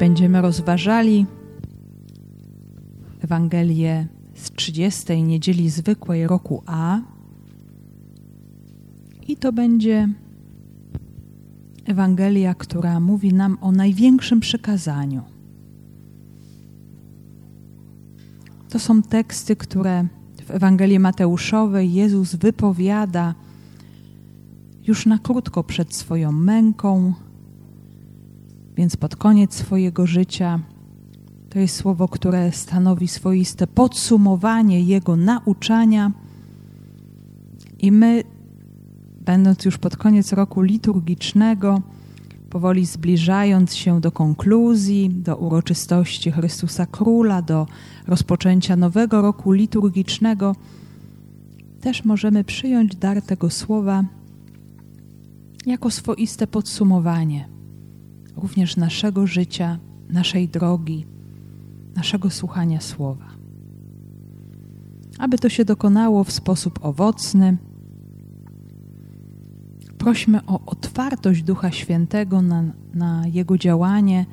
Będziemy rozważali Ewangelię z 30 niedzieli zwykłej roku A. I to będzie Ewangelia, która mówi nam o największym przykazaniu. To są teksty, które w Ewangelii Mateuszowej Jezus wypowiada już na krótko przed swoją męką, więc pod koniec swojego życia. To jest słowo, które stanowi swoiste podsumowanie Jego nauczania. I my, będąc już pod koniec roku liturgicznego, powoli zbliżając się do konkluzji, do uroczystości Chrystusa Króla, do rozpoczęcia nowego roku liturgicznego, też możemy przyjąć dar tego słowa jako swoiste podsumowanie również naszego życia, naszej drogi, naszego słuchania słowa. Aby to się dokonało w sposób owocny, prośmy o otwartość Ducha Świętego na, na Jego działanie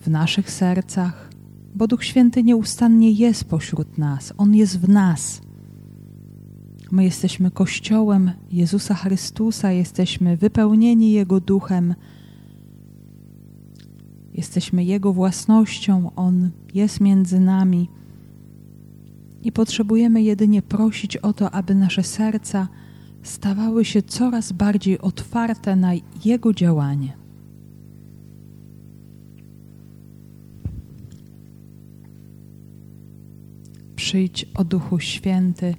w naszych sercach, bo Duch Święty nieustannie jest pośród nas, On jest w nas. My jesteśmy Kościołem Jezusa Chrystusa, jesteśmy wypełnieni Jego duchem, jesteśmy Jego własnością, On jest między nami i potrzebujemy jedynie prosić o to, aby nasze serca stawały się coraz bardziej otwarte na Jego działanie. Przyjdź o Duchu Święty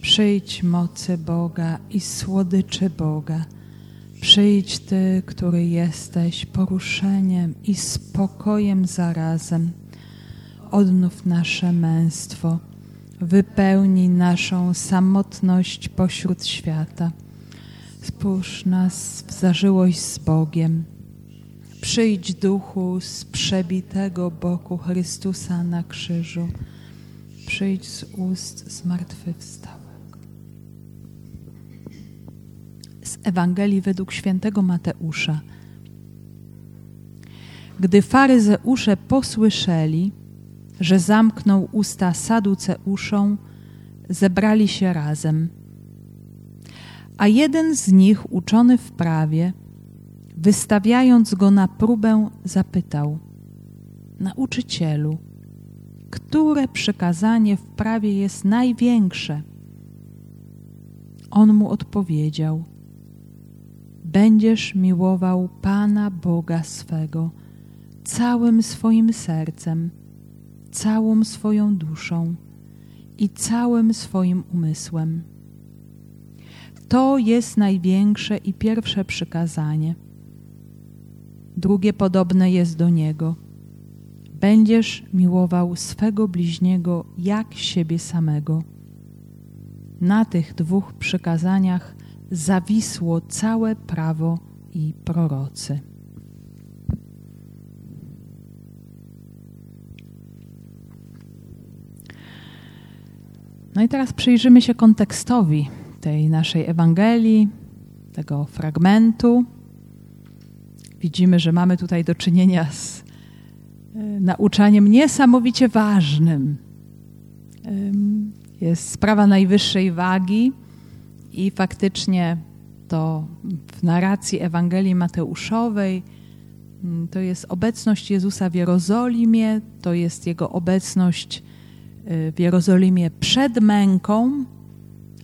Przyjdź mocy Boga i słodyczy Boga. Przyjdź Ty, który jesteś poruszeniem i spokojem zarazem. Odnów nasze męstwo, wypełnij naszą samotność pośród świata. Spójrz nas w zażyłość z Bogiem. Przyjdź duchu z przebitego boku Chrystusa na krzyżu. Przyjdź z ust zmartwychwstałych. Z Ewangelii według świętego Mateusza. Gdy faryzeusze posłyszeli, że zamknął usta saduceuszom, zebrali się razem. A jeden z nich, uczony w prawie, wystawiając go na próbę, zapytał: Nauczycielu, które przykazanie w prawie jest największe? On mu odpowiedział: będziesz miłował Pana Boga swego całym swoim sercem, całą swoją duszą i całym swoim umysłem. To jest największe i pierwsze przykazanie. Drugie podobne jest do niego. Będziesz miłował swego bliźniego jak siebie samego. Na tych dwóch przykazaniach zawisło całe prawo i prorocy. No i teraz przyjrzymy się kontekstowi tej naszej Ewangelii, tego fragmentu. Widzimy, że mamy tutaj do czynienia z e, nauczaniem niesamowicie ważnym. Jest sprawa najwyższej wagi i faktycznie to w narracji Ewangelii Mateuszowej mm, to jest obecność Jezusa w Jerozolimie, to jest Jego obecność y, w Jerozolimie przed męką,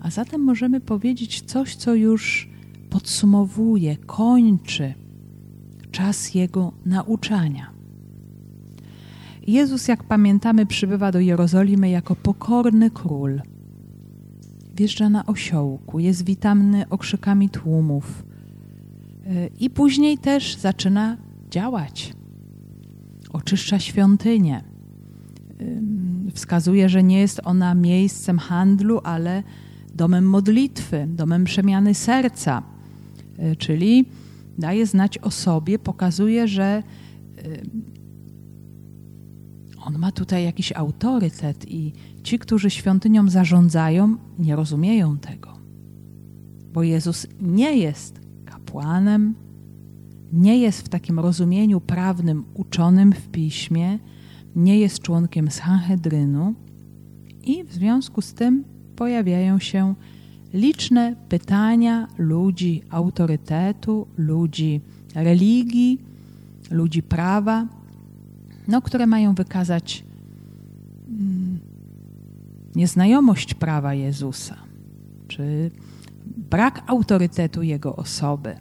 a zatem możemy powiedzieć coś, co już podsumowuje, kończy czas Jego nauczania. Jezus, jak pamiętamy, przybywa do Jerozolimy jako pokorny król – wjeżdża na osiołku, jest witamny okrzykami tłumów y, i później też zaczyna działać. Oczyszcza świątynię. Wskazuje, że nie jest ona miejscem handlu, ale domem modlitwy, domem przemiany serca, y, czyli daje znać o sobie, pokazuje, że on ma tutaj jakiś autorytet i ci, którzy świątynią zarządzają, nie rozumieją tego. Bo Jezus nie jest kapłanem, nie jest w takim rozumieniu prawnym uczonym w piśmie, nie jest członkiem Sanhedrynu i w związku z tym pojawiają się liczne pytania ludzi autorytetu, ludzi religii, ludzi prawa, no, które mają wykazać mm, nieznajomość prawa Jezusa, czy brak autorytetu Jego osoby.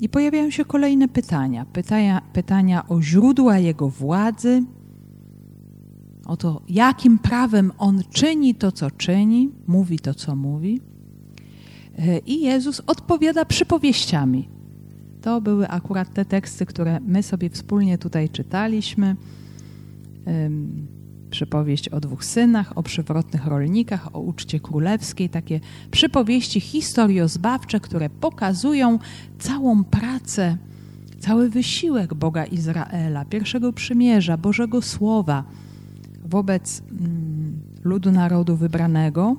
I pojawiają się kolejne pytania. Pytania, pytania o źródła Jego władzy, o to, jakim prawem On czyni to, co czyni, mówi to, co mówi. E, I Jezus odpowiada przypowieściami. To były akurat te teksty, które my sobie wspólnie tutaj czytaliśmy. Przypowieść o dwóch synach, o przywrotnych rolnikach, o uczcie królewskiej, takie przypowieści historiozbawcze, które pokazują całą pracę, cały wysiłek Boga Izraela, pierwszego przymierza, Bożego Słowa wobec mm, ludu narodu wybranego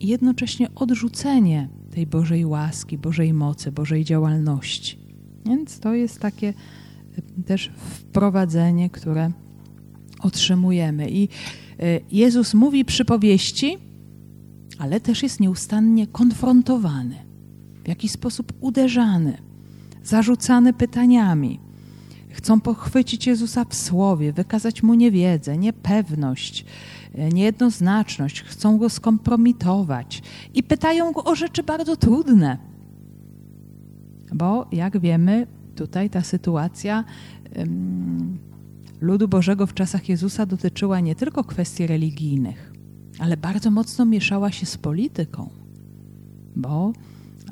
i jednocześnie odrzucenie tej Bożej łaski, Bożej mocy, Bożej działalności. Więc to jest takie e, też wprowadzenie, które otrzymujemy. I e, Jezus mówi przypowieści, ale też jest nieustannie konfrontowany, w jakiś sposób uderzany, zarzucany pytaniami. Chcą pochwycić Jezusa w słowie, wykazać mu niewiedzę, niepewność, e, niejednoznaczność, chcą go skompromitować i pytają go o rzeczy bardzo trudne. Bo jak wiemy, tutaj ta sytuacja ludu Bożego w czasach Jezusa dotyczyła nie tylko kwestii religijnych, ale bardzo mocno mieszała się z polityką, bo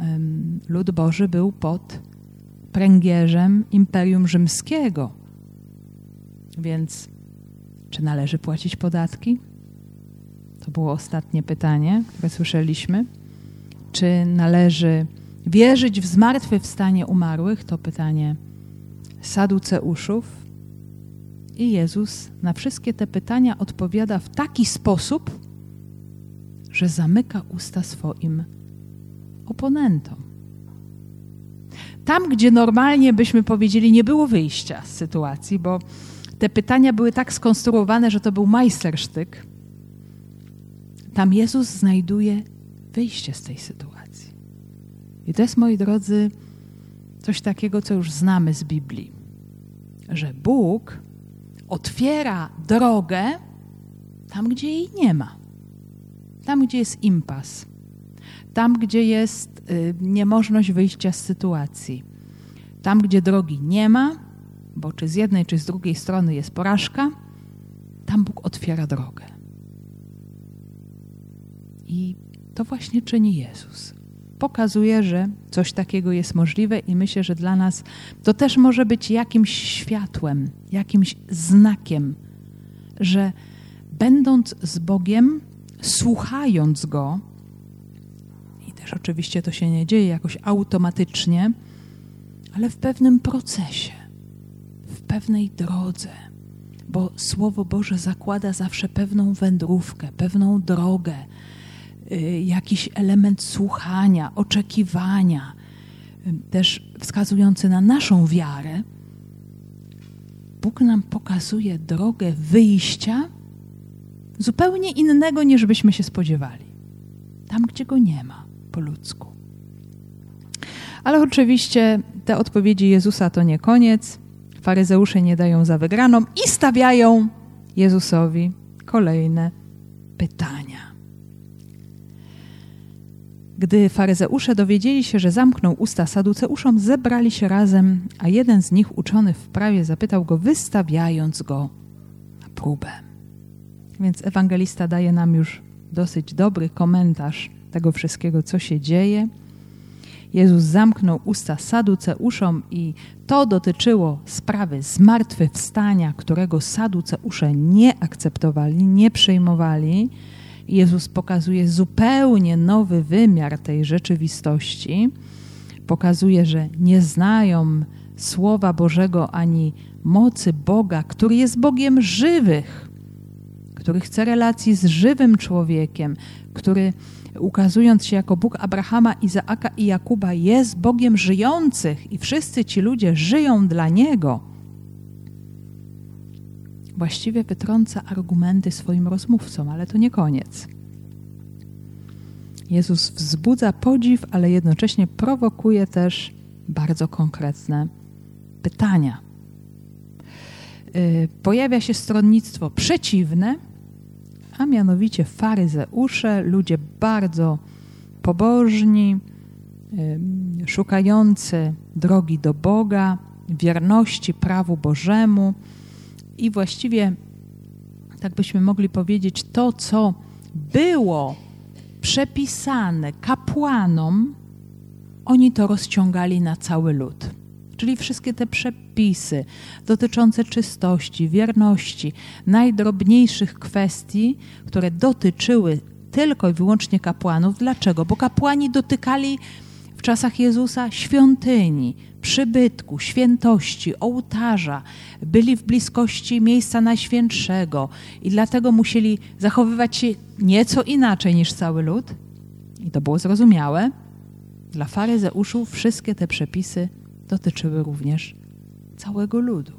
um, lud Boży był pod pręgierzem Imperium Rzymskiego. Więc czy należy płacić podatki? To było ostatnie pytanie, które słyszeliśmy. Czy należy wierzyć w zmartwychwstanie umarłych? To pytanie saduceuszów. I Jezus na wszystkie te pytania odpowiada w taki sposób, że zamyka usta swoim oponentom. Tam, gdzie normalnie byśmy powiedzieli, nie było wyjścia z sytuacji, bo te pytania były tak skonstruowane, że to był majstersztyk, tam Jezus znajduje wyjście z tej sytuacji. I to jest, moi drodzy, coś takiego, co już znamy z Biblii, że Bóg otwiera drogę tam, gdzie jej nie ma, tam, gdzie jest impas, tam, gdzie jest Y, niemożność wyjścia z sytuacji. Tam, gdzie drogi nie ma, bo czy z jednej, czy z drugiej strony jest porażka, tam Bóg otwiera drogę. I to właśnie czyni Jezus. Pokazuje, że coś takiego jest możliwe, i myślę, że dla nas to też może być jakimś światłem, jakimś znakiem, że będąc z Bogiem, słuchając Go, też oczywiście to się nie dzieje jakoś automatycznie, ale w pewnym procesie, w pewnej drodze, bo Słowo Boże zakłada zawsze pewną wędrówkę, pewną drogę, jakiś element słuchania, oczekiwania, y, też wskazujący na naszą wiarę. Bóg nam pokazuje drogę wyjścia zupełnie innego niż byśmy się spodziewali. Tam, gdzie go nie ma po ludzku. Ale oczywiście te odpowiedzi Jezusa to nie koniec. Faryzeusze nie dają za wygraną i stawiają Jezusowi kolejne pytania. Gdy faryzeusze dowiedzieli się, że zamknął usta saduceuszom, zebrali się razem, a jeden z nich, uczony w prawie, zapytał go, wystawiając go na próbę. Więc ewangelista daje nam już dosyć dobry komentarz tego wszystkiego, co się dzieje. Jezus zamknął usta saduceuszom i to dotyczyło sprawy zmartwychwstania, którego saduceusze nie akceptowali, nie przyjmowali. Jezus pokazuje zupełnie nowy wymiar tej rzeczywistości. Pokazuje, że nie znają Słowa Bożego ani mocy Boga, który jest Bogiem żywych, który chce relacji z żywym człowiekiem, który ukazując się jako Bóg Abrahama, Izaaka i Jakuba, jest Bogiem żyjących i wszyscy ci ludzie żyją dla Niego, właściwie wytrąca argumenty swoim rozmówcom, ale to nie koniec. Jezus wzbudza podziw, ale jednocześnie prowokuje też bardzo konkretne pytania. Y, pojawia się stronnictwo przeciwne, a mianowicie faryzeusze, ludzie bardzo pobożni, y, szukający drogi do Boga, wierności prawu Bożemu i właściwie, tak byśmy mogli powiedzieć, to, co było przepisane kapłanom, oni to rozciągali na cały lud. Czyli wszystkie te przepisy dotyczące czystości, wierności, najdrobniejszych kwestii, które dotyczyły tylko i wyłącznie kapłanów. Dlaczego? Bo kapłani dotykali w czasach Jezusa świątyni, przybytku, świętości, ołtarza, byli w bliskości miejsca najświętszego i dlatego musieli zachowywać się nieco inaczej niż cały lud. I to było zrozumiałe. Dla faryzeuszów wszystkie te przepisy dotyczyły również całego ludu.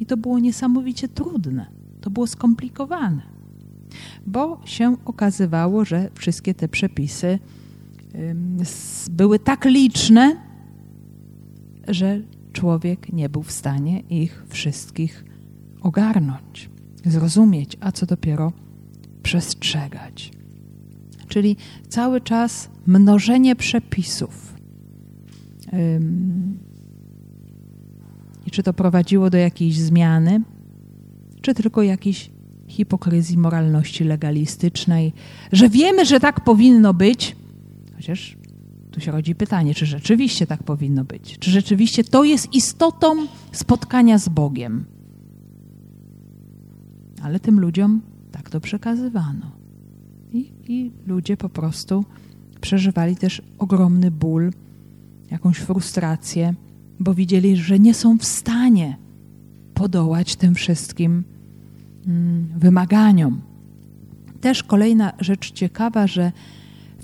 I to było niesamowicie trudne, to było skomplikowane, bo się okazywało, że wszystkie te przepisy były tak liczne, że człowiek nie był w stanie ich wszystkich ogarnąć, zrozumieć, a co dopiero przestrzegać. Czyli cały czas mnożenie przepisów. I czy to prowadziło do jakiejś zmiany, czy tylko jakiejś hipokryzji moralności legalistycznej, że wiemy, że tak powinno być, chociaż tu się rodzi pytanie, czy rzeczywiście tak powinno być? Czy rzeczywiście to jest istotą spotkania z Bogiem? Ale tym ludziom tak to przekazywano. I, I, ludzie po prostu przeżywali też ogromny ból, jakąś frustrację, bo widzieli, że nie są w stanie podołać tym wszystkim mm, wymaganiom. Też kolejna rzecz ciekawa, że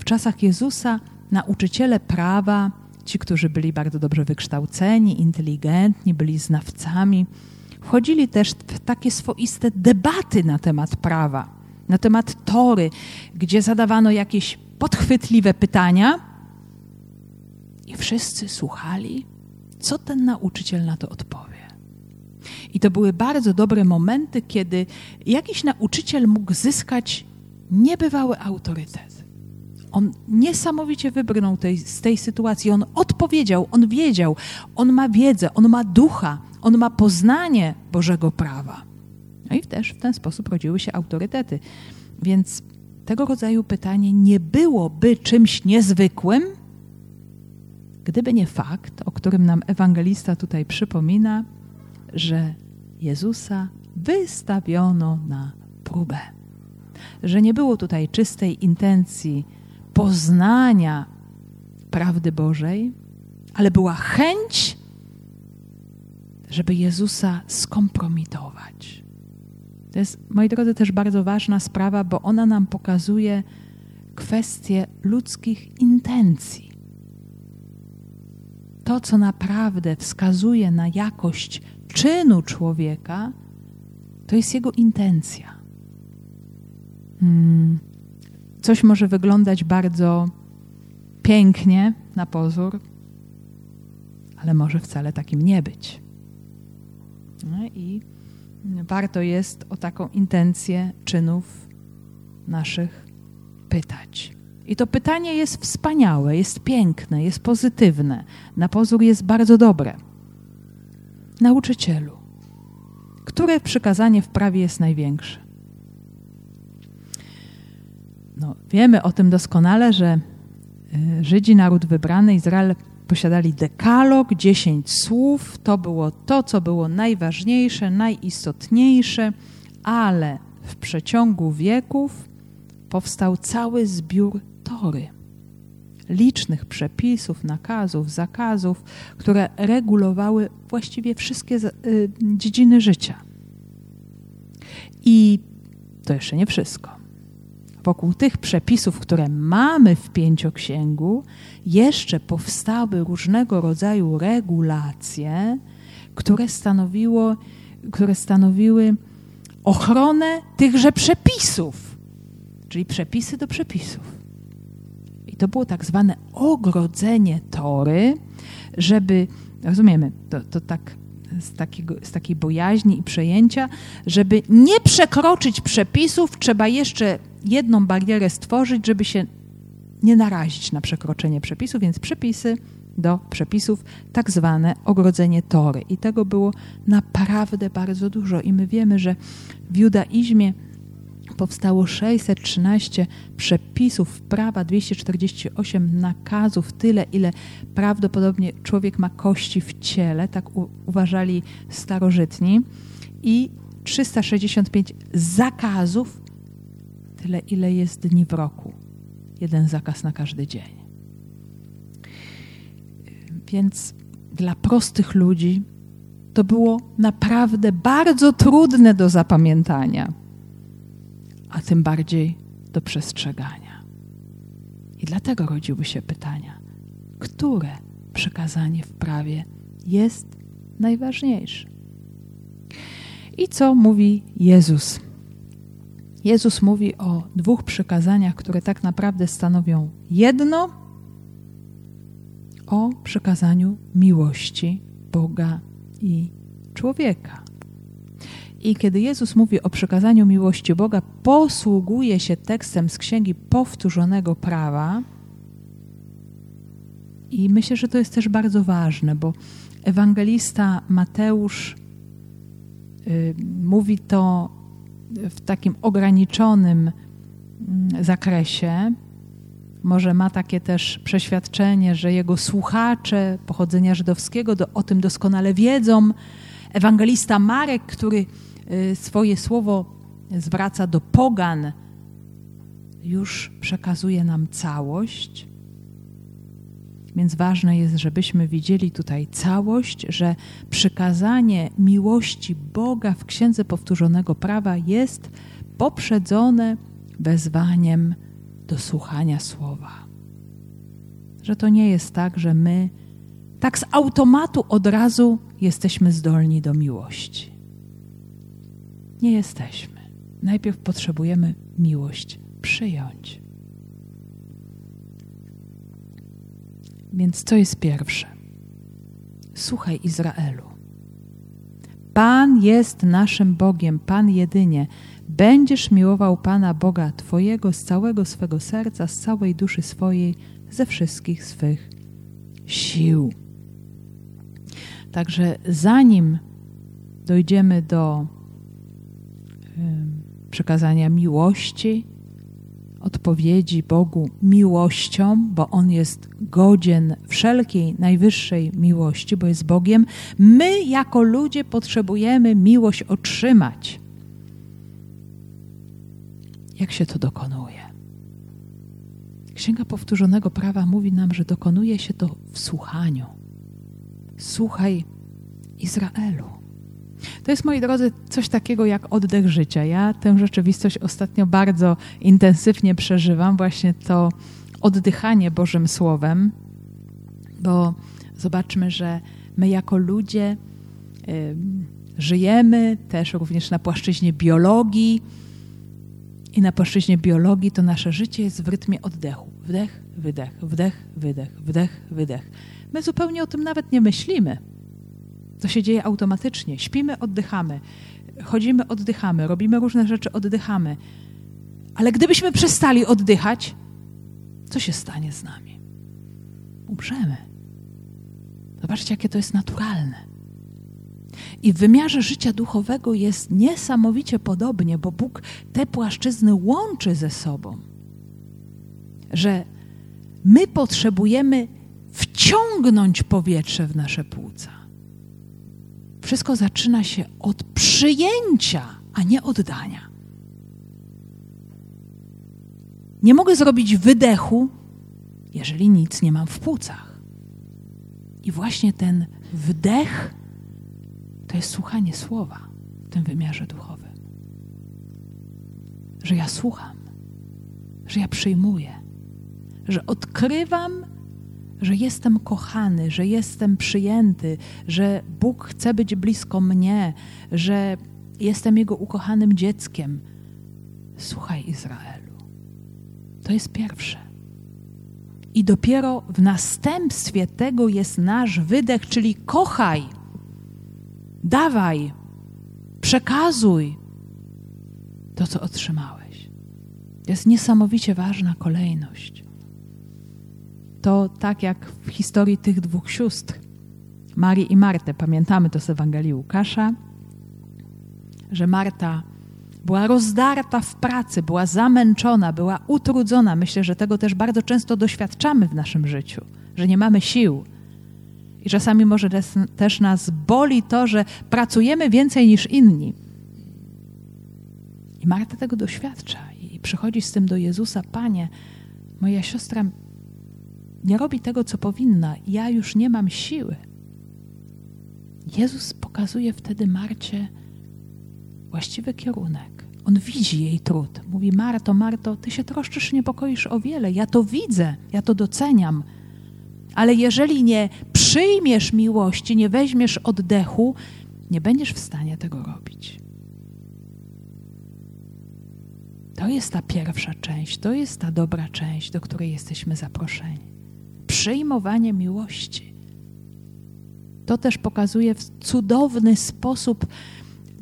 w czasach Jezusa nauczyciele prawa, ci, którzy byli bardzo dobrze wykształceni, inteligentni, byli znawcami, wchodzili też w takie swoiste debaty na temat prawa, na temat tory, gdzie zadawano jakieś podchwytliwe pytania i wszyscy słuchali, co ten nauczyciel na to odpowie. I to były bardzo dobre momenty, kiedy jakiś nauczyciel mógł zyskać niebywały autorytet on niesamowicie wybrnął tej, z tej sytuacji. On odpowiedział, on wiedział, on ma wiedzę, on ma ducha, on ma poznanie Bożego prawa. No i też w ten sposób rodziły się autorytety. Więc tego rodzaju pytanie nie byłoby czymś niezwykłym, gdyby nie fakt, o którym nam ewangelista tutaj przypomina, że Jezusa wystawiono na próbę. Że nie było tutaj czystej intencji poznania prawdy Bożej, ale była chęć, żeby Jezusa skompromitować. To jest, moi drodzy, też bardzo ważna sprawa, bo ona nam pokazuje kwestię ludzkich intencji. To, co naprawdę wskazuje na jakość czynu człowieka, to jest jego intencja. Hmm coś może wyglądać bardzo pięknie na pozór, ale może wcale takim nie być. No I warto jest o taką intencję czynów naszych pytać. I to pytanie jest wspaniałe, jest piękne, jest pozytywne. Na pozór jest bardzo dobre. Nauczycielu, które przykazanie w prawie jest największe? No, wiemy o tym doskonale, że y, Żydzi, naród wybrany, Izrael posiadali dekalog, dziesięć słów. To było to, co było najważniejsze, najistotniejsze, ale w przeciągu wieków powstał cały zbiór tory. Licznych przepisów, nakazów, zakazów, które regulowały właściwie wszystkie y, dziedziny życia. I to jeszcze nie wszystko wokół tych przepisów, które mamy w pięcioksięgu, jeszcze powstały różnego rodzaju regulacje, które, stanowiło, które stanowiły ochronę tychże przepisów, czyli przepisy do przepisów. I to było tak zwane ogrodzenie tory, żeby, rozumiemy, to, to tak z, takiego, z takiej bojaźni i przejęcia, żeby nie przekroczyć przepisów, trzeba jeszcze jedną barierę stworzyć, żeby się nie narazić na przekroczenie przepisów, więc przepisy do przepisów, tak zwane ogrodzenie tory. I tego było naprawdę bardzo dużo. I my wiemy, że w judaizmie powstało 613 przepisów prawa, 248 nakazów, tyle ile prawdopodobnie człowiek ma kości w ciele, tak u- uważali starożytni, i 365 zakazów, tyle ile jest dni w roku. Jeden zakaz na każdy dzień. Więc dla prostych ludzi to było naprawdę bardzo trudne do zapamiętania a tym bardziej do przestrzegania. I dlatego rodziły się pytania, które przekazanie w prawie jest najważniejsze. I co mówi Jezus? Jezus mówi o dwóch przykazaniach, które tak naprawdę stanowią jedno o przekazaniu miłości Boga i człowieka. I kiedy Jezus mówi o przekazaniu miłości Boga, posługuje się tekstem z Księgi Powtórzonego Prawa. I myślę, że to jest też bardzo ważne, bo ewangelista Mateusz y, mówi to w takim ograniczonym y, zakresie. Może ma takie też przeświadczenie, że jego słuchacze pochodzenia żydowskiego do, o tym doskonale wiedzą. Ewangelista Marek, który Y, swoje słowo zwraca do pogan, już przekazuje nam całość. Więc ważne jest, żebyśmy widzieli tutaj całość, że przykazanie miłości Boga w Księdze Powtórzonego Prawa jest poprzedzone wezwaniem do słuchania słowa. Że to nie jest tak, że my tak z automatu od razu jesteśmy zdolni do miłości. Nie jesteśmy. Najpierw potrzebujemy miłość przyjąć. Więc co jest pierwsze? Słuchaj Izraelu. Pan jest naszym Bogiem, Pan jedynie. Będziesz miłował Pana Boga Twojego z całego swego serca, z całej duszy swojej, ze wszystkich swych sił. Także zanim dojdziemy do przekazania miłości, odpowiedzi Bogu miłością, bo On jest godzien wszelkiej najwyższej miłości, bo jest Bogiem, my jako ludzie potrzebujemy miłość otrzymać. Jak się to dokonuje? Księga Powtórzonego Prawa mówi nam, że dokonuje się to w słuchaniu. Słuchaj Izraelu. To jest, moi drodzy, coś takiego jak oddech życia. Ja tę rzeczywistość ostatnio bardzo intensywnie przeżywam, właśnie to oddychanie Bożym Słowem, bo zobaczmy, że my jako ludzie y, żyjemy też również na płaszczyźnie biologii i na płaszczyźnie biologii to nasze życie jest w rytmie oddechu. Wdech, wydech, wdech, wydech, wdech, wydech. My zupełnie o tym nawet nie myślimy. To się dzieje automatycznie. Śpimy, oddychamy. Chodzimy, oddychamy. Robimy różne rzeczy, oddychamy. Ale gdybyśmy przestali oddychać, co się stanie z nami? Umrzemy. Zobaczcie, jakie to jest naturalne. I w wymiarze życia duchowego jest niesamowicie podobnie, bo Bóg te płaszczyzny łączy ze sobą. Że my potrzebujemy wciągnąć powietrze w nasze płuca. Wszystko zaczyna się od przyjęcia, a nie oddania. Nie mogę zrobić wydechu, jeżeli nic nie mam w płucach. I właśnie ten wdech to jest słuchanie słowa w tym wymiarze duchowym. Że ja słucham. że ja przyjmuję, że odkrywam, że jestem kochany, że jestem przyjęty, że Bóg chce być blisko mnie, że jestem Jego ukochanym dzieckiem. Słuchaj, Izraelu, to jest pierwsze. I dopiero w następstwie tego jest nasz wydech, czyli kochaj, dawaj, przekazuj to, co otrzymałeś. To jest niesamowicie ważna kolejność. To tak jak w historii tych dwóch sióstr, Marii i Martę, pamiętamy to z Ewangelii Łukasza, że Marta była rozdarta w pracy, była zamęczona, była utrudzona. Myślę, że tego też bardzo często doświadczamy w naszym życiu, że nie mamy sił. I czasami może też nas boli to, że pracujemy więcej niż inni. I Marta tego doświadcza i przychodzi z tym do Jezusa: Panie, moja siostra nie robi tego, co powinna, ja już nie mam siły. Jezus pokazuje wtedy Marcie właściwy kierunek. On widzi jej trud. Mówi: Marto, Marto, ty się troszczysz, niepokoisz o wiele. Ja to widzę, ja to doceniam. Ale jeżeli nie przyjmiesz miłości, nie weźmiesz oddechu, nie będziesz w stanie tego robić. To jest ta pierwsza część, to jest ta dobra część, do której jesteśmy zaproszeni. Przyjmowanie miłości. To też pokazuje w cudowny sposób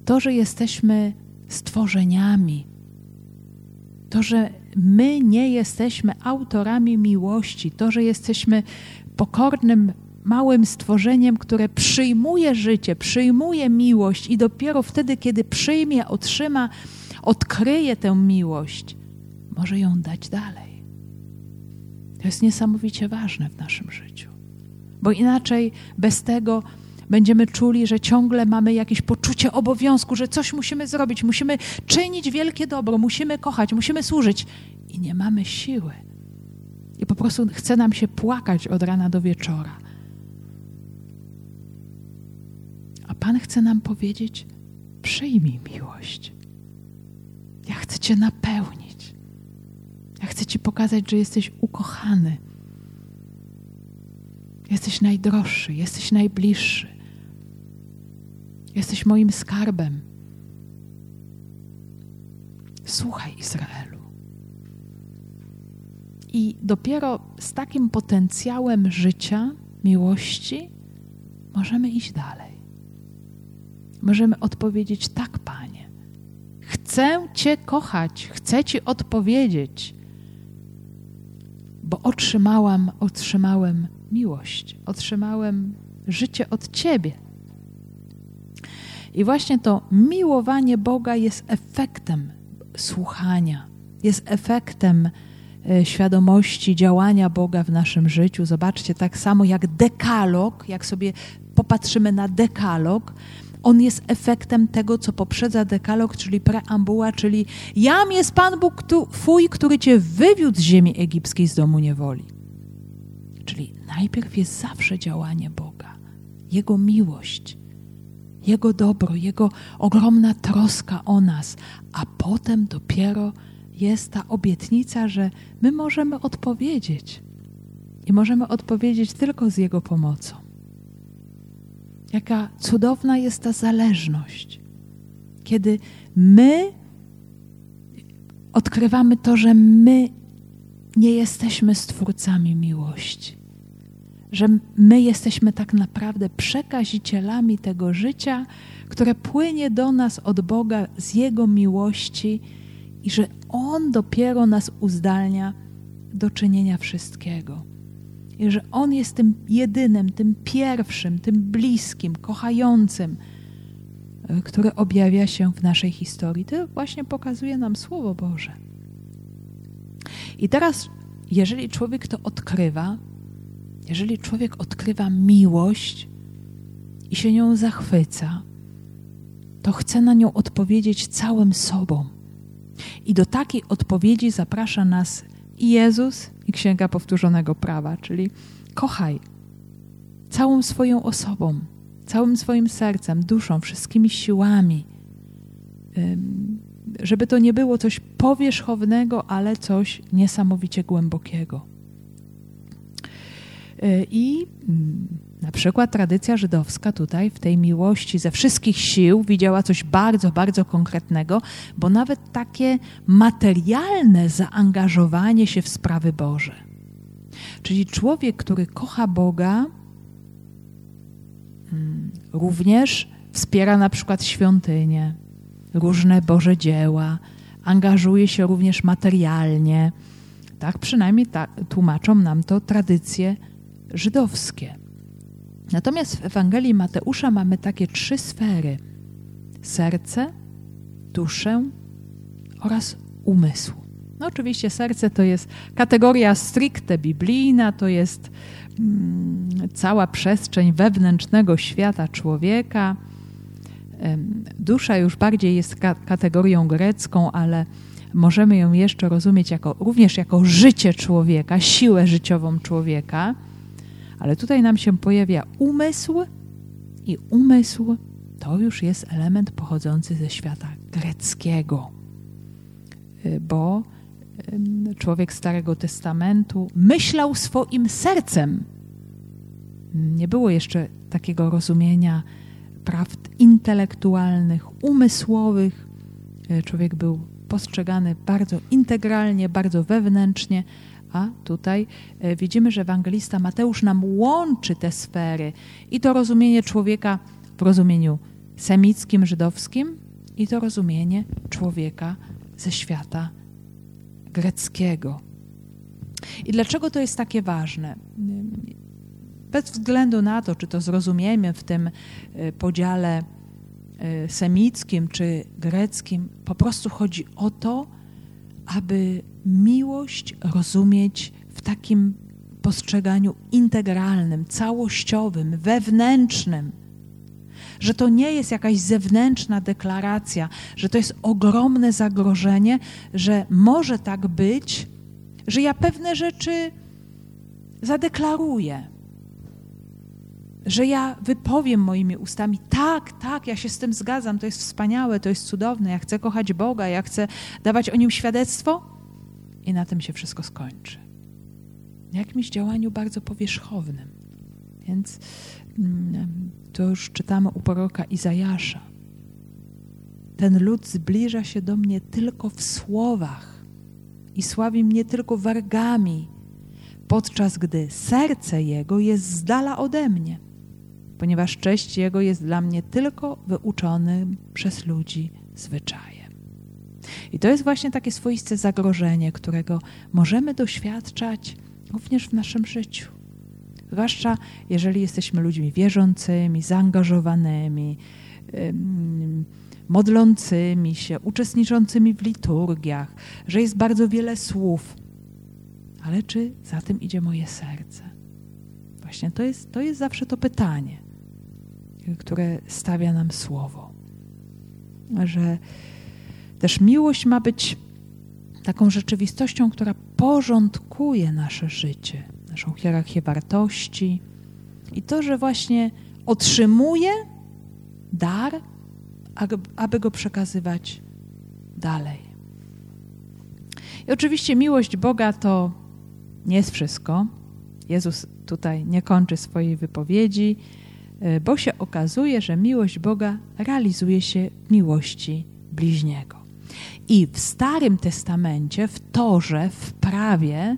to, że jesteśmy stworzeniami, to, że my nie jesteśmy autorami miłości, to, że jesteśmy pokornym, małym stworzeniem, które przyjmuje życie, przyjmuje miłość i dopiero wtedy, kiedy przyjmie, otrzyma, odkryje tę miłość, może ją dać dalej. To jest niesamowicie ważne w naszym życiu, bo inaczej bez tego będziemy czuli, że ciągle mamy jakieś poczucie obowiązku, że coś musimy zrobić, musimy czynić wielkie dobro, musimy kochać, musimy służyć i nie mamy siły. I po prostu chce nam się płakać od rana do wieczora. A Pan chce nam powiedzieć: przyjmij miłość. Ja chcę Cię napełnić. Chcę Ci pokazać, że jesteś ukochany. Jesteś najdroższy, jesteś najbliższy. Jesteś moim skarbem. Słuchaj, Izraelu. I dopiero z takim potencjałem życia, miłości, możemy iść dalej. Możemy odpowiedzieć: Tak, Panie. Chcę Cię kochać, chcę Ci odpowiedzieć, bo otrzymałam, otrzymałem miłość, otrzymałem życie od Ciebie. I właśnie to miłowanie Boga jest efektem słuchania, jest efektem e, świadomości działania Boga w naszym życiu. Zobaczcie, tak samo jak dekalog, jak sobie popatrzymy na dekalog, on jest efektem tego, co poprzedza dekalog, czyli preambuła, czyli jam jest Pan Bóg Twój, który Cię wywiódł z ziemi egipskiej, z domu niewoli. Czyli najpierw jest zawsze działanie Boga, Jego miłość, Jego dobro, Jego ogromna troska o nas, a potem dopiero jest ta obietnica, że my możemy odpowiedzieć. I możemy odpowiedzieć tylko z Jego pomocą. Jaka cudowna jest ta zależność, kiedy my odkrywamy to, że my nie jesteśmy stwórcami miłości, że my jesteśmy tak naprawdę przekazicielami tego życia, które płynie do nas od Boga z Jego miłości i że On dopiero nas uzdalnia do czynienia wszystkiego. I że On jest tym jedynym, tym pierwszym, tym bliskim, kochającym, e, który objawia się w naszej historii. To właśnie pokazuje nam Słowo Boże. I teraz, jeżeli człowiek to odkrywa, jeżeli człowiek odkrywa miłość i się nią zachwyca, to chce na nią odpowiedzieć całym sobą. I do takiej odpowiedzi zaprasza nas i Jezus, i Księga Powtórzonego Prawa, czyli kochaj całą swoją osobą, całym swoim sercem, duszą, wszystkimi siłami. żeby to nie było coś powierzchownego, ale coś niesamowicie głębokiego. Y, I mm, na przykład tradycja żydowska tutaj w tej miłości ze wszystkich sił widziała coś bardzo, bardzo konkretnego, bo nawet takie materialne zaangażowanie się w sprawy Boże. Czyli człowiek, który kocha Boga, mm, również wspiera na przykład świątynię, różne Boże dzieła, angażuje się również materialnie. Tak przynajmniej tłumaczą nam to tradycje żydowskie. Natomiast w Ewangelii Mateusza mamy takie trzy sfery: serce, duszę oraz umysł. No oczywiście serce to jest kategoria stricte biblijna, to jest mm, cała przestrzeń wewnętrznego świata człowieka. Dusza już bardziej jest ka kategorią grecką, ale możemy ją jeszcze rozumieć jako, również jako życie człowieka, siłę życiową człowieka. Ale tutaj nam się pojawia umysł, i umysł to już jest element pochodzący ze świata greckiego, y, bo człowiek Starego Testamentu myślał swoim sercem. Nie było jeszcze takiego rozumienia prawd intelektualnych, umysłowych. Y, człowiek był postrzegany bardzo integralnie, bardzo wewnętrznie, a tutaj e, widzimy, że ewangelista Mateusz nam łączy te sfery i to rozumienie człowieka w rozumieniu semickim, żydowskim i to rozumienie człowieka ze świata greckiego. I dlaczego to jest takie ważne? Bez względu na to, czy to zrozumiemy w tym e, podziale e, semickim czy greckim, po prostu chodzi o to, aby miłość rozumieć w takim postrzeganiu integralnym, całościowym, wewnętrznym. Że to nie jest jakaś zewnętrzna deklaracja, że to jest ogromne zagrożenie, że może tak być, że ja pewne rzeczy zadeklaruję, że ja wypowiem moimi ustami, tak, tak, ja się z tym zgadzam, to jest wspaniałe, to jest cudowne, ja chcę kochać Boga, ja chcę dawać o nim świadectwo i na tym się wszystko skończy. Jakimś działaniu bardzo powierzchownym. Więc mm, to już czytamy u proroka Izajasza. Ten lud zbliża się do mnie tylko w słowach i sławi mnie tylko wargami, podczas gdy serce jego jest z dala ode mnie ponieważ cześć Jego jest dla mnie tylko wyuczonym przez ludzi zwyczajem. I to jest właśnie takie swoiste zagrożenie, którego możemy doświadczać również w naszym życiu. Zwłaszcza jeżeli jesteśmy ludźmi wierzącymi, zaangażowanymi, modlącymi się, uczestniczącymi w liturgiach, że jest bardzo wiele słów. Ale czy za tym idzie moje serce? Właśnie to jest, to jest zawsze to pytanie które stawia nam słowo. Że też miłość ma być taką rzeczywistością, która porządkuje nasze życie, naszą hierarchię wartości i to, że właśnie otrzymuje dar, aby go przekazywać dalej. I oczywiście miłość Boga to nie jest wszystko. Jezus tutaj nie kończy swojej wypowiedzi E, bo się okazuje, że miłość Boga realizuje się w miłości bliźniego. I w Starym Testamencie, w Torze, w prawie,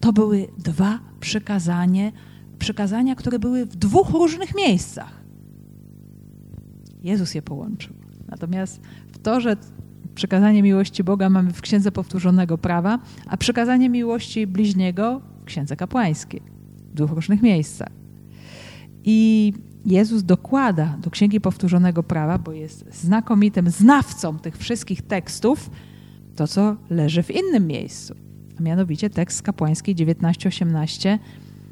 to były dwa przykazanie, przykazania, które były w dwóch różnych miejscach. Jezus je połączył. Natomiast w Torze przykazanie miłości Boga mamy w Księdze Powtórzonego Prawa, a przykazanie miłości bliźniego w Księdze Kapłańskiej. W dwóch różnych miejscach. I Jezus dokłada do Księgi Powtórzonego Prawa, bo jest znakomitym znawcą tych wszystkich tekstów, to co leży w innym miejscu. A mianowicie tekst kapłański 19:18,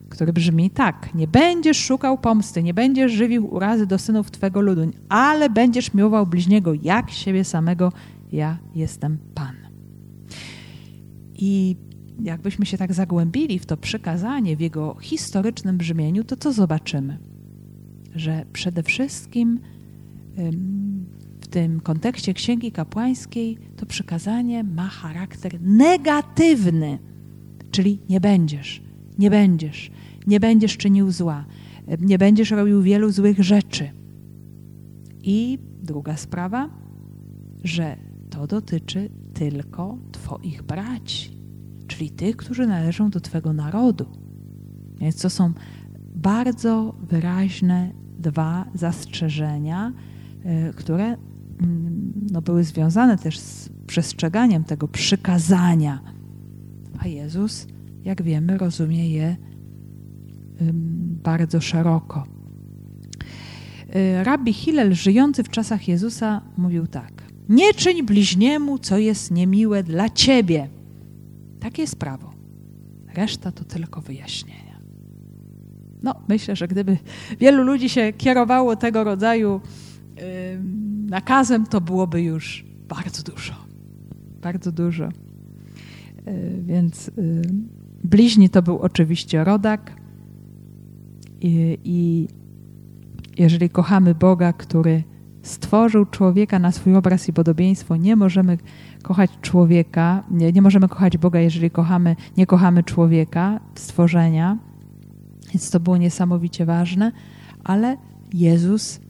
który brzmi tak: Nie będziesz szukał pomsty, nie będziesz żywił urazy do synów twego ludu, ale będziesz miłował bliźniego jak siebie samego. Ja jestem Pan. I jakbyśmy się tak zagłębili w to przekazanie w jego historycznym brzmieniu, to co zobaczymy? Że przede wszystkim w tym kontekście Księgi Kapłańskiej to przykazanie ma charakter negatywny, czyli nie będziesz, nie będziesz, nie będziesz czynił zła, nie będziesz robił wielu złych rzeczy. I druga sprawa, że to dotyczy tylko Twoich braci, czyli tych, którzy należą do Twego narodu. Więc to są bardzo wyraźne dwa zastrzeżenia, y, które mm, no, były związane też z przestrzeganiem tego przykazania. A Jezus, jak wiemy, rozumie je bardzo szeroko. Y, Rabbi Hillel, żyjący w czasach Jezusa, mówił tak: Nie czyń bliźniemu, co jest niemiłe dla ciebie. Takie jest prawo. Reszta to tylko wyjaśnienia. No, myślę, że gdyby wielu ludzi się kierowało tego rodzaju nakazem, to byłoby już bardzo dużo. Bardzo dużo. Yy, więc yy, bliźni to był oczywiście rodak. I, I jeżeli kochamy Boga, który stworzył człowieka na swój obraz i podobieństwo, nie możemy kochać człowieka, nie, nie możemy kochać Boga, jeżeli kochamy, nie kochamy człowieka, stworzenia. Więc to było niesamowicie ważne, ale Jezus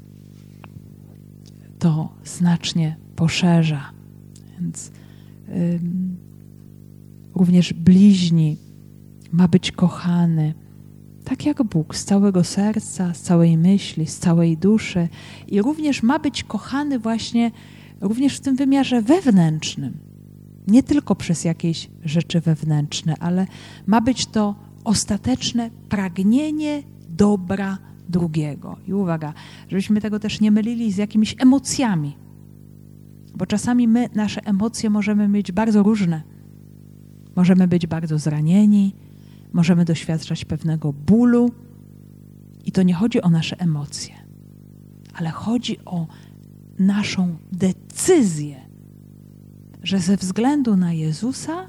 to znacznie poszerza. Więc również bliźni ma być kochany, tak jak Bóg, z całego serca, z całej myśli, z całej duszy i również ma być kochany właśnie również w tym wymiarze wewnętrznym. Nie tylko przez jakieś rzeczy wewnętrzne, ale ma być to ostateczne pragnienie dobra drugiego. I uwaga, żebyśmy tego też nie mylili z jakimiś emocjami, bo czasami my, nasze emocje możemy mieć bardzo różne. Możemy być bardzo zranieni, możemy doświadczać pewnego bólu. I to nie chodzi o nasze emocje, ale chodzi o naszą decyzję, że ze względu na Jezusa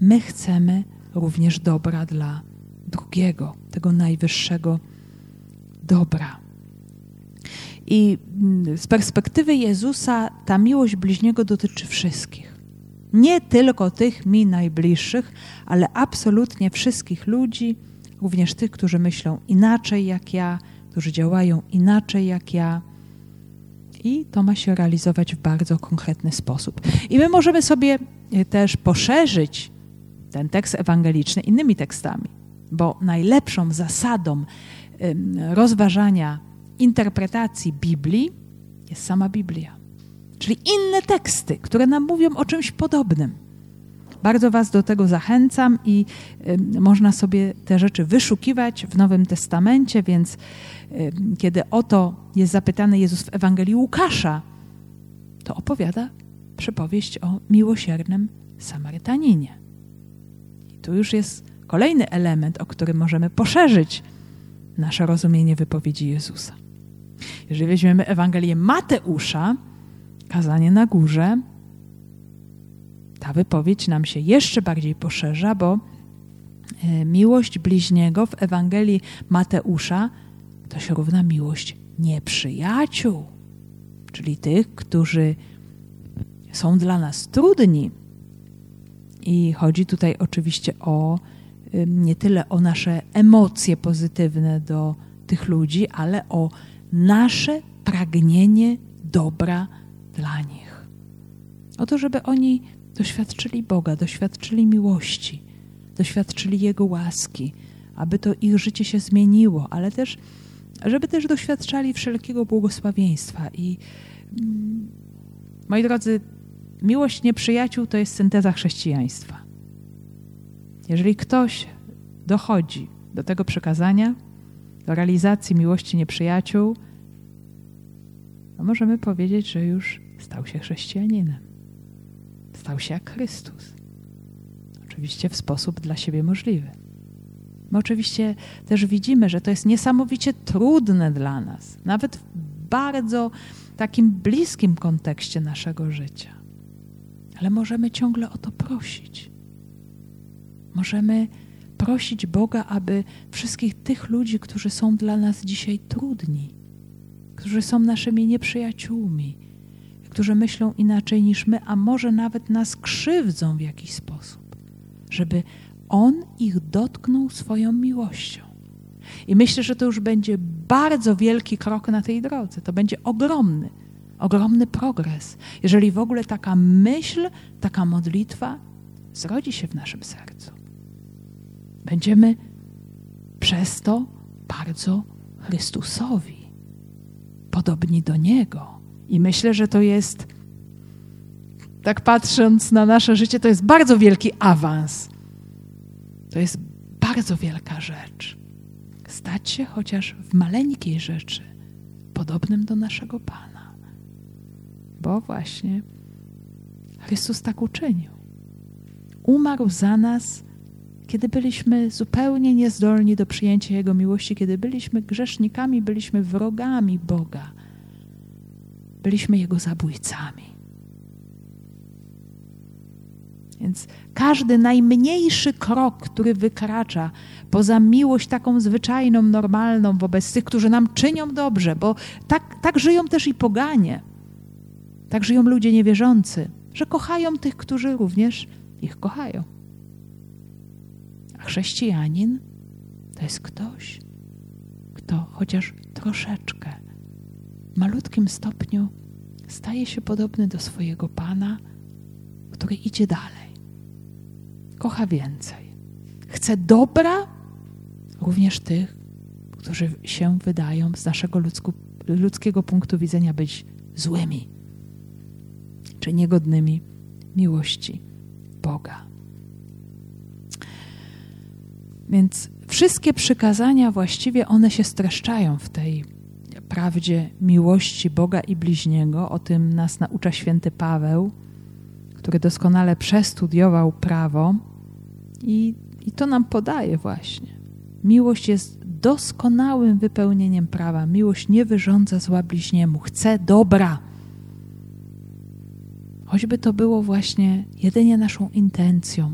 my chcemy również dobra dla drugiego, tego najwyższego dobra. I z perspektywy Jezusa ta miłość bliźniego dotyczy wszystkich. Nie tylko tych mi najbliższych, ale absolutnie wszystkich ludzi, również tych, którzy myślą inaczej jak ja, którzy działają inaczej jak ja. I to ma się realizować w bardzo konkretny sposób. I my możemy sobie e, też poszerzyć ten tekst ewangeliczny innymi tekstami, bo najlepszą zasadą rozważania interpretacji Biblii jest sama Biblia. Czyli inne teksty, które nam mówią o czymś podobnym. Bardzo Was do tego zachęcam i można sobie te rzeczy wyszukiwać w Nowym Testamencie, więc kiedy o to jest zapytany Jezus w Ewangelii Łukasza, to opowiada przypowieść o miłosiernym Samarytaninie. Tu już jest kolejny element, o którym możemy poszerzyć nasze rozumienie wypowiedzi Jezusa. Jeżeli weźmiemy Ewangelię Mateusza, kazanie na górze, ta wypowiedź nam się jeszcze bardziej poszerza, bo e, miłość bliźniego w Ewangelii Mateusza to się równa miłość nieprzyjaciół, czyli tych, którzy są dla nas trudni. I chodzi tutaj oczywiście o nie tyle o nasze emocje pozytywne do tych ludzi, ale o nasze pragnienie dobra dla nich. O to, żeby oni doświadczyli Boga, doświadczyli miłości, doświadczyli Jego łaski, aby to ich życie się zmieniło, ale też, żeby też doświadczali wszelkiego błogosławieństwa. I moi drodzy, miłość nieprzyjaciół to jest synteza chrześcijaństwa. Jeżeli ktoś dochodzi do tego przekazania, do realizacji miłości nieprzyjaciół, to możemy powiedzieć, że już stał się chrześcijaninem. Stał się jak Chrystus. Oczywiście w sposób dla siebie możliwy. My oczywiście też widzimy, że to jest niesamowicie trudne dla nas, nawet w bardzo takim bliskim kontekście naszego życia. Ale możemy ciągle o to prosić. Możemy prosić Boga, aby wszystkich tych ludzi, którzy są dla nas dzisiaj trudni, którzy są naszymi nieprzyjaciółmi, którzy myślą inaczej niż my, a może nawet nas krzywdzą w jakiś sposób, żeby On ich dotknął swoją miłością. I myślę, że to już będzie bardzo wielki krok na tej drodze. To będzie ogromny, ogromny progres, jeżeli w ogóle taka myśl, taka modlitwa zrodzi się w naszym sercu. Będziemy przez to bardzo Chrystusowi, podobni do Niego. I myślę, że to jest, tak patrząc na nasze życie, to jest bardzo wielki awans. To jest bardzo wielka rzecz. Stać się chociaż w maleńkiej rzeczy podobnym do naszego Pana. Bo właśnie Chrystus tak uczynił. Umarł za nas kiedy byliśmy zupełnie niezdolni do przyjęcia Jego miłości, kiedy byliśmy grzesznikami, byliśmy wrogami Boga, byliśmy Jego zabójcami. Więc każdy najmniejszy krok, który wykracza poza miłość taką zwyczajną, normalną wobec tych, którzy nam czynią dobrze, bo tak, tak żyją też i poganie, tak żyją ludzie niewierzący, że kochają tych, którzy również ich kochają. Chrześcijanin to jest ktoś, kto chociaż troszeczkę, w malutkim stopniu staje się podobny do swojego Pana, który idzie dalej, kocha więcej, chce dobra również tych, którzy się wydają z naszego ludzku, ludzkiego punktu widzenia być złymi czy niegodnymi miłości Boga. Więc wszystkie przykazania właściwie one się streszczają w tej prawdzie miłości Boga i bliźniego. O tym nas naucza święty Paweł, który doskonale przestudiował prawo i, i to nam podaje właśnie. Miłość jest doskonałym wypełnieniem prawa. Miłość nie wyrządza zła bliźniemu, chce dobra. Choćby to było właśnie jedynie naszą intencją,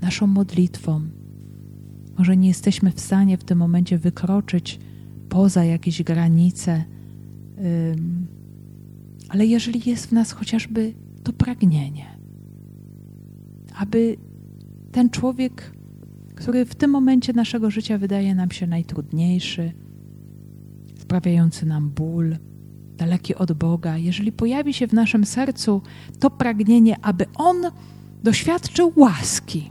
naszą modlitwą, może nie jesteśmy w stanie w tym momencie wykroczyć poza jakieś granice, ale jeżeli jest w nas chociażby to pragnienie, aby ten człowiek, który w tym momencie naszego życia wydaje nam się najtrudniejszy, sprawiający nam ból, daleki od Boga, jeżeli pojawi się w naszym sercu to pragnienie, aby on doświadczył łaski,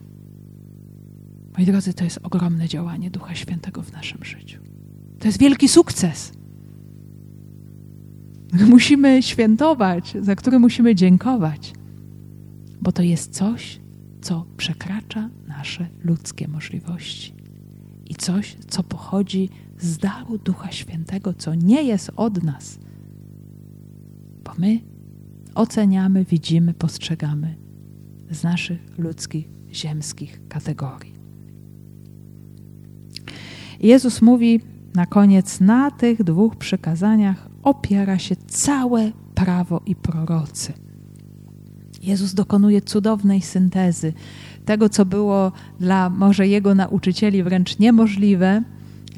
Moi drodzy, to jest ogromne działanie Ducha Świętego w naszym życiu. To jest wielki sukces. Musimy świętować, za który musimy dziękować, bo to jest coś, co przekracza nasze ludzkie możliwości i coś, co pochodzi z daru Ducha Świętego, co nie jest od nas, bo my oceniamy, widzimy, postrzegamy z naszych ludzkich, ziemskich kategorii. Jezus mówi na koniec: Na tych dwóch przykazaniach opiera się całe prawo i prorocy. Jezus dokonuje cudownej syntezy tego, co było dla może jego nauczycieli wręcz niemożliwe,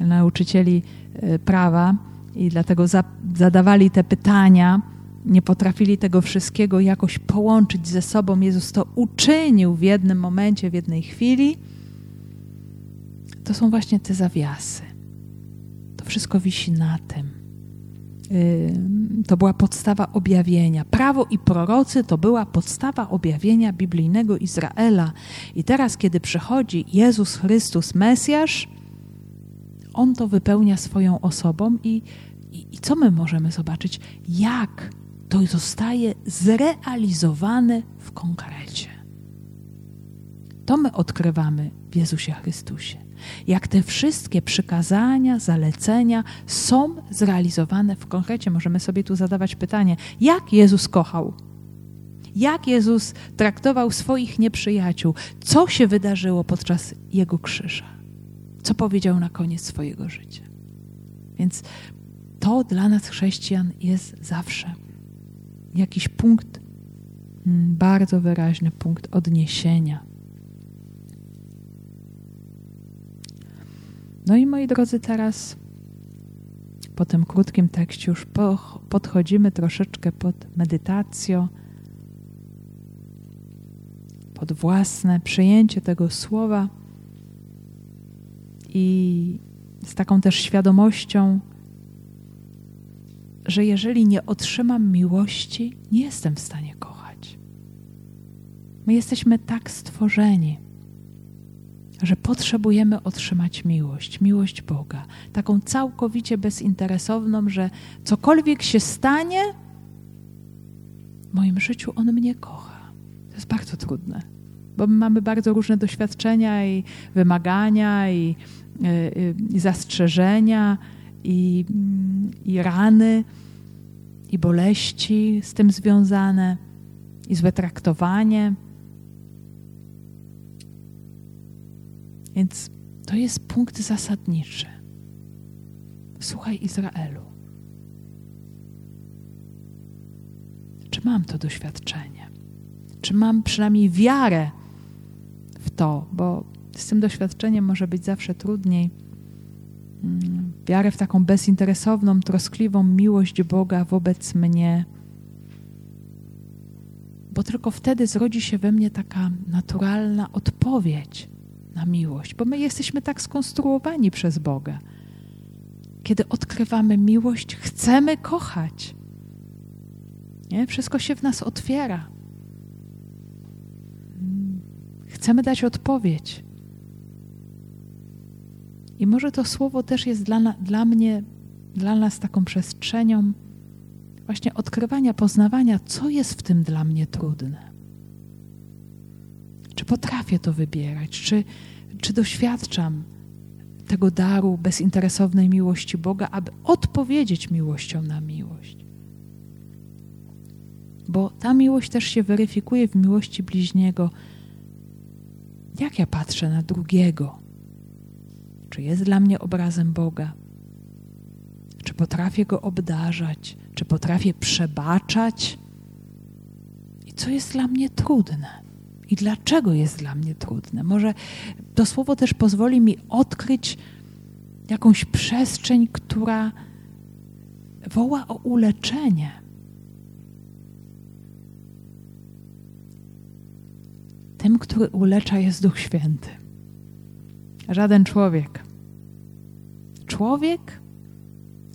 nauczycieli e, prawa, i dlatego za, zadawali te pytania, nie potrafili tego wszystkiego jakoś połączyć ze sobą. Jezus to uczynił w jednym momencie, w jednej chwili to są właśnie te zawiasy. To wszystko wisi na tym. To była podstawa objawienia. Prawo i prorocy to była podstawa objawienia biblijnego Izraela. I teraz, kiedy przychodzi Jezus Chrystus, Mesjasz, On to wypełnia swoją osobą i, i, co my możemy zobaczyć? Jak to zostaje zrealizowane w konkrecie. To my odkrywamy w Jezusie Chrystusie jak te wszystkie przykazania, zalecenia są zrealizowane w konkrecie. Możemy sobie tu zadawać pytanie, jak Jezus kochał? Jak Jezus traktował swoich nieprzyjaciół? Co się wydarzyło podczas Jego krzyża? Co powiedział na koniec swojego życia? Więc to dla nas, chrześcijan, jest zawsze jakiś punkt, mm, bardzo wyraźny punkt odniesienia. No i moi drodzy, teraz po tym krótkim tekście już podchodzimy troszeczkę pod medytację, pod własne przyjęcie tego słowa i z taką też świadomością, że jeżeli nie otrzymam miłości, nie jestem w stanie kochać. My jesteśmy tak stworzeni, że potrzebujemy otrzymać miłość, miłość Boga, taką całkowicie bezinteresowną, że cokolwiek się stanie, w moim życiu On mnie kocha. To jest bardzo trudne, bo my mamy bardzo różne doświadczenia i wymagania, i, i, i zastrzeżenia, i, i rany, i boleści z tym związane, i złe traktowanie. Więc to jest punkt zasadniczy. Słuchaj Izraelu. Czy mam to doświadczenie? Czy mam przynajmniej wiarę w to? Bo z tym doświadczeniem może być zawsze trudniej. Mm, wiarę w taką bezinteresowną, troskliwą miłość Boga wobec mnie. Bo tylko wtedy zrodzi się we mnie taka naturalna odpowiedź na miłość, bo my jesteśmy tak skonstruowani przez Boga. Kiedy odkrywamy miłość, chcemy kochać. Nie? Wszystko się w nas otwiera. Chcemy dać odpowiedź. I może to słowo też jest dla, dla mnie, dla nas taką przestrzenią właśnie odkrywania, poznawania, co jest w tym dla mnie trudne. Czy potrafię to wybierać? Czy, czy doświadczam tego daru bezinteresownej miłości Boga, aby odpowiedzieć miłością na miłość? Bo ta miłość też się weryfikuje w miłości bliźniego. Jak ja patrzę na drugiego? Czy jest dla mnie obrazem Boga? Czy potrafię go obdarzać? Czy potrafię przebaczać? I co jest dla mnie trudne? i dlaczego jest dla mnie trudne. Może to słowo też pozwoli mi odkryć jakąś przestrzeń, która woła o uleczenie. Tym, który ulecza, jest Duch Święty. Żaden człowiek. Człowiek,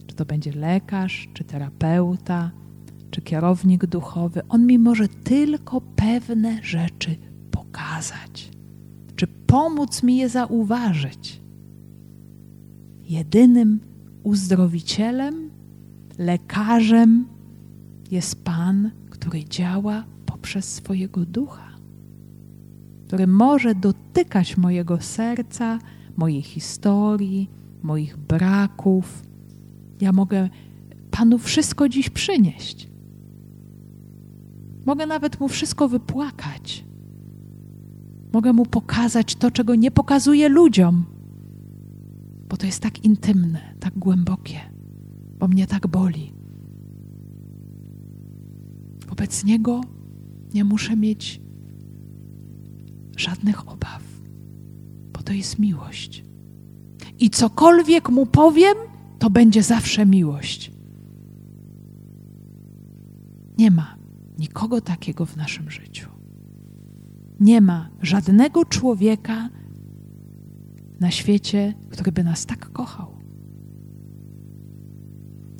czy to będzie lekarz, czy terapeuta, czy kierownik duchowy, on mi może tylko pewne rzeczy pokazać, czy pomóc mi je zauważyć. Jedynym uzdrowicielem, lekarzem jest Pan, który działa poprzez swojego ducha, który może dotykać mojego serca, mojej historii, moich braków. Ja mogę Panu wszystko dziś przynieść. Mogę nawet mu wszystko wypłakać. Mogę mu pokazać to, czego nie pokazuję ludziom, bo to jest tak intymne, tak głębokie, bo mnie tak boli. Wobec niego nie muszę mieć żadnych obaw, bo to jest miłość. I cokolwiek mu powiem, to będzie zawsze miłość. Nie ma nikogo takiego w naszym życiu. Nie ma żadnego człowieka na świecie, który by nas tak kochał.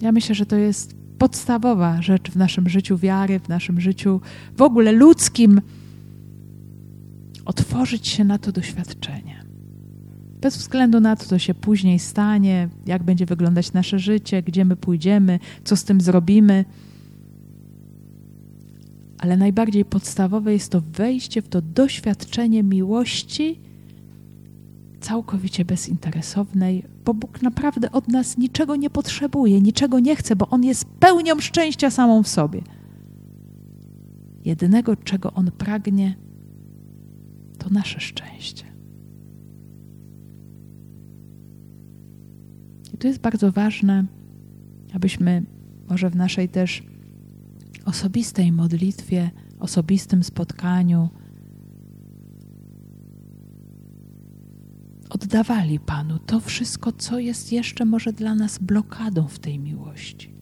Ja myślę, że to jest podstawowa rzecz w naszym życiu wiary, w naszym życiu w ogóle ludzkim. Otworzyć się na to doświadczenie. Bez względu na to, co się później stanie, jak będzie wyglądać nasze życie, gdzie my pójdziemy, co z tym zrobimy ale najbardziej podstawowe jest to wejście w to doświadczenie miłości całkowicie bezinteresownej, bo Bóg naprawdę od nas niczego nie potrzebuje, niczego nie chce, bo On jest pełnią szczęścia samą w sobie. Jedynego, czego On pragnie, to nasze szczęście. I to jest bardzo ważne, abyśmy może w naszej też osobistej modlitwie, osobistym spotkaniu, od, oddawali Panu to wszystko, co jest jeszcze może dla nas blokadą w tej miłości.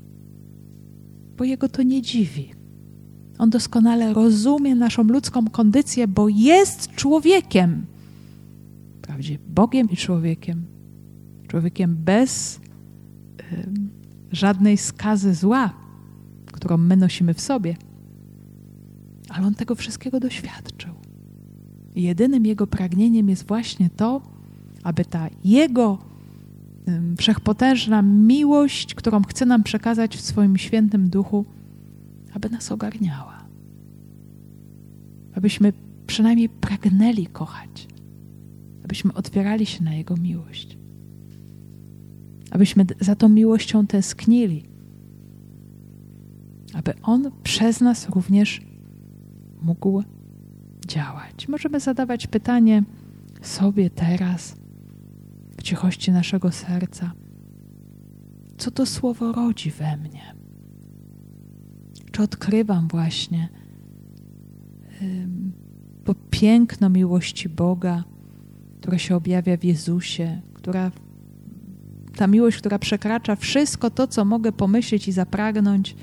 Bo Jego to nie dziwi. On doskonale rozumie naszą ludzką kondycję, bo jest człowiekiem. Wprawdzie Bogiem i człowiekiem. Człowiekiem bez y, żadnej skazy zła, którą my nosimy w sobie. Ale on tego wszystkiego doświadczył. Jedynym jego pragnieniem jest właśnie to, aby ta jego wszechpotężna miłość, którą chce nam przekazać w swoim świętym duchu, aby nas ogarniała. Abyśmy przynajmniej pragnęli kochać, abyśmy otwierali się na Jego miłość, abyśmy za tą miłością tęsknili, aby On przez nas również mógł działać. Możemy zadawać pytanie sobie teraz, w cichości naszego serca, co to słowo rodzi we mnie? Odkrywam właśnie. To piękno miłości Boga, która się objawia w Jezusie, która ta miłość, która przekracza wszystko to, co mogę pomyśleć i zapragnąć,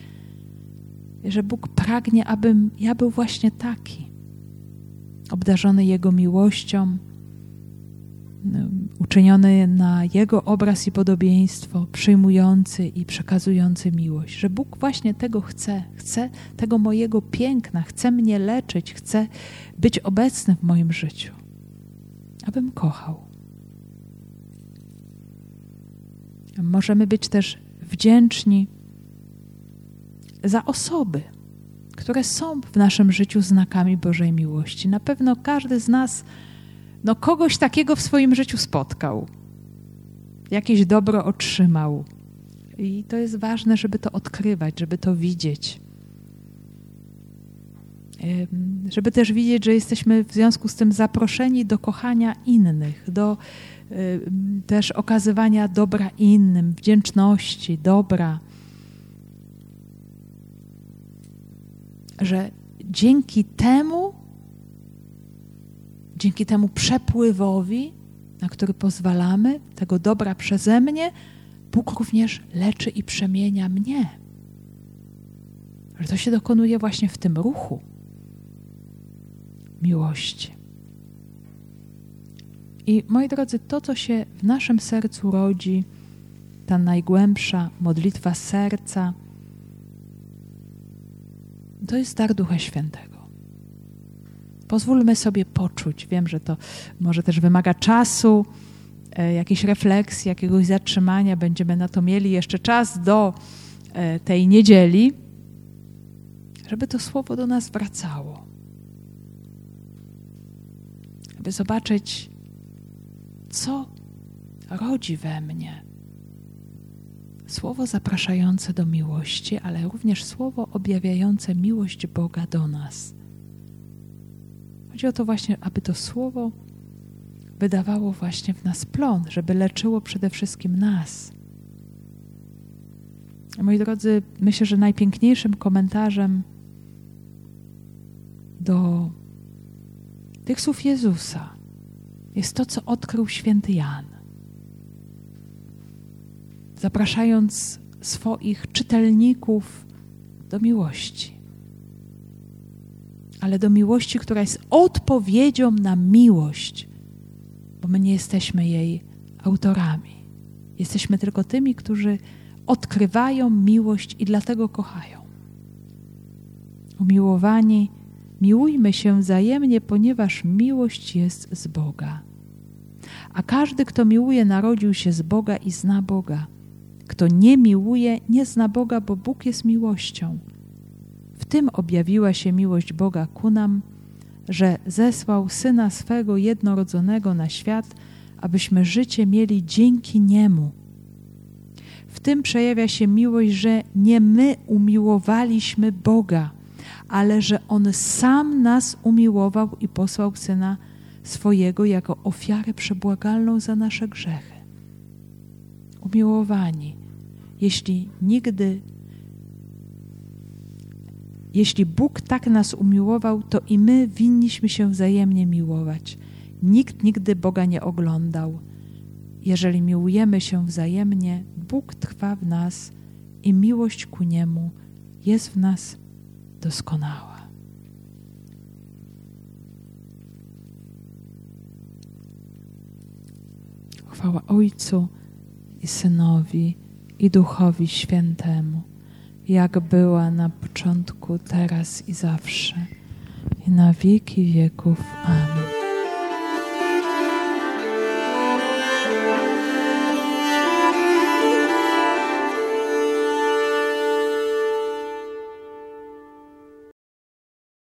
że Bóg pragnie, abym ja był właśnie taki, obdarzony Jego miłością, uczyniony na Jego obraz i podobieństwo, przyjmujący i przekazujący miłość, że Bóg właśnie tego chce, chce tego mojego piękna, chce mnie leczyć, chce być obecny w moim życiu, abym kochał. Możemy być też wdzięczni za osoby, które są w naszym życiu znakami Bożej miłości. Na pewno każdy z nas no kogoś takiego w swoim życiu spotkał, jakieś dobro otrzymał. I to jest ważne, żeby to odkrywać, żeby to widzieć. Żeby też widzieć, że jesteśmy w związku z tym zaproszeni do kochania innych, do też okazywania dobra innym, wdzięczności, dobra. Że dzięki temu dzięki temu przepływowi, na który pozwalamy, tego dobra przeze mnie, Bóg również leczy i przemienia mnie. Że to się dokonuje właśnie w tym ruchu miłości. I moi drodzy, to, co się w naszym sercu rodzi, ta najgłębsza modlitwa serca, to jest dar Ducha Świętego. Pozwólmy sobie poczuć. Wiem, że to może też wymaga czasu, e, jakiejś refleksji, jakiegoś zatrzymania. Będziemy na to mieli jeszcze czas do e, tej niedzieli, żeby to słowo do nas wracało. Aby zobaczyć, co rodzi we mnie. Słowo zapraszające do miłości, ale również słowo objawiające miłość Boga do nas. Chodzi o to właśnie, aby to słowo wydawało właśnie w nas plon, żeby leczyło przede wszystkim nas. Moi drodzy, myślę, że najpiękniejszym komentarzem do tych słów Jezusa jest to, co odkrył święty Jan. Zapraszając swoich czytelników do miłości ale do miłości, która jest odpowiedzią na miłość, bo my nie jesteśmy jej autorami. Jesteśmy tylko tymi, którzy odkrywają miłość i dlatego kochają. Umiłowani, miłujmy się wzajemnie, ponieważ miłość jest z Boga. A każdy, kto miłuje, narodził się z Boga i zna Boga. Kto nie miłuje, nie zna Boga, bo Bóg jest miłością. Tym objawiła się miłość Boga ku nam, że zesłał Syna swego jednorodzonego na świat, abyśmy życie mieli dzięki Niemu. W tym przejawia się miłość, że nie my umiłowaliśmy Boga, ale że On sam nas umiłował i posłał Syna swojego jako ofiarę przebłagalną za nasze grzechy. Umiłowani, jeśli nigdy jeśli Bóg tak nas umiłował, to i my winniśmy się wzajemnie miłować. Nikt nigdy Boga nie oglądał. Jeżeli miłujemy się wzajemnie, Bóg trwa w nas i miłość ku Niemu jest w nas doskonała. Chwała Ojcu i Synowi i Duchowi Świętemu, jak była na początku, teraz i zawsze, i na wieki wieków. Amen.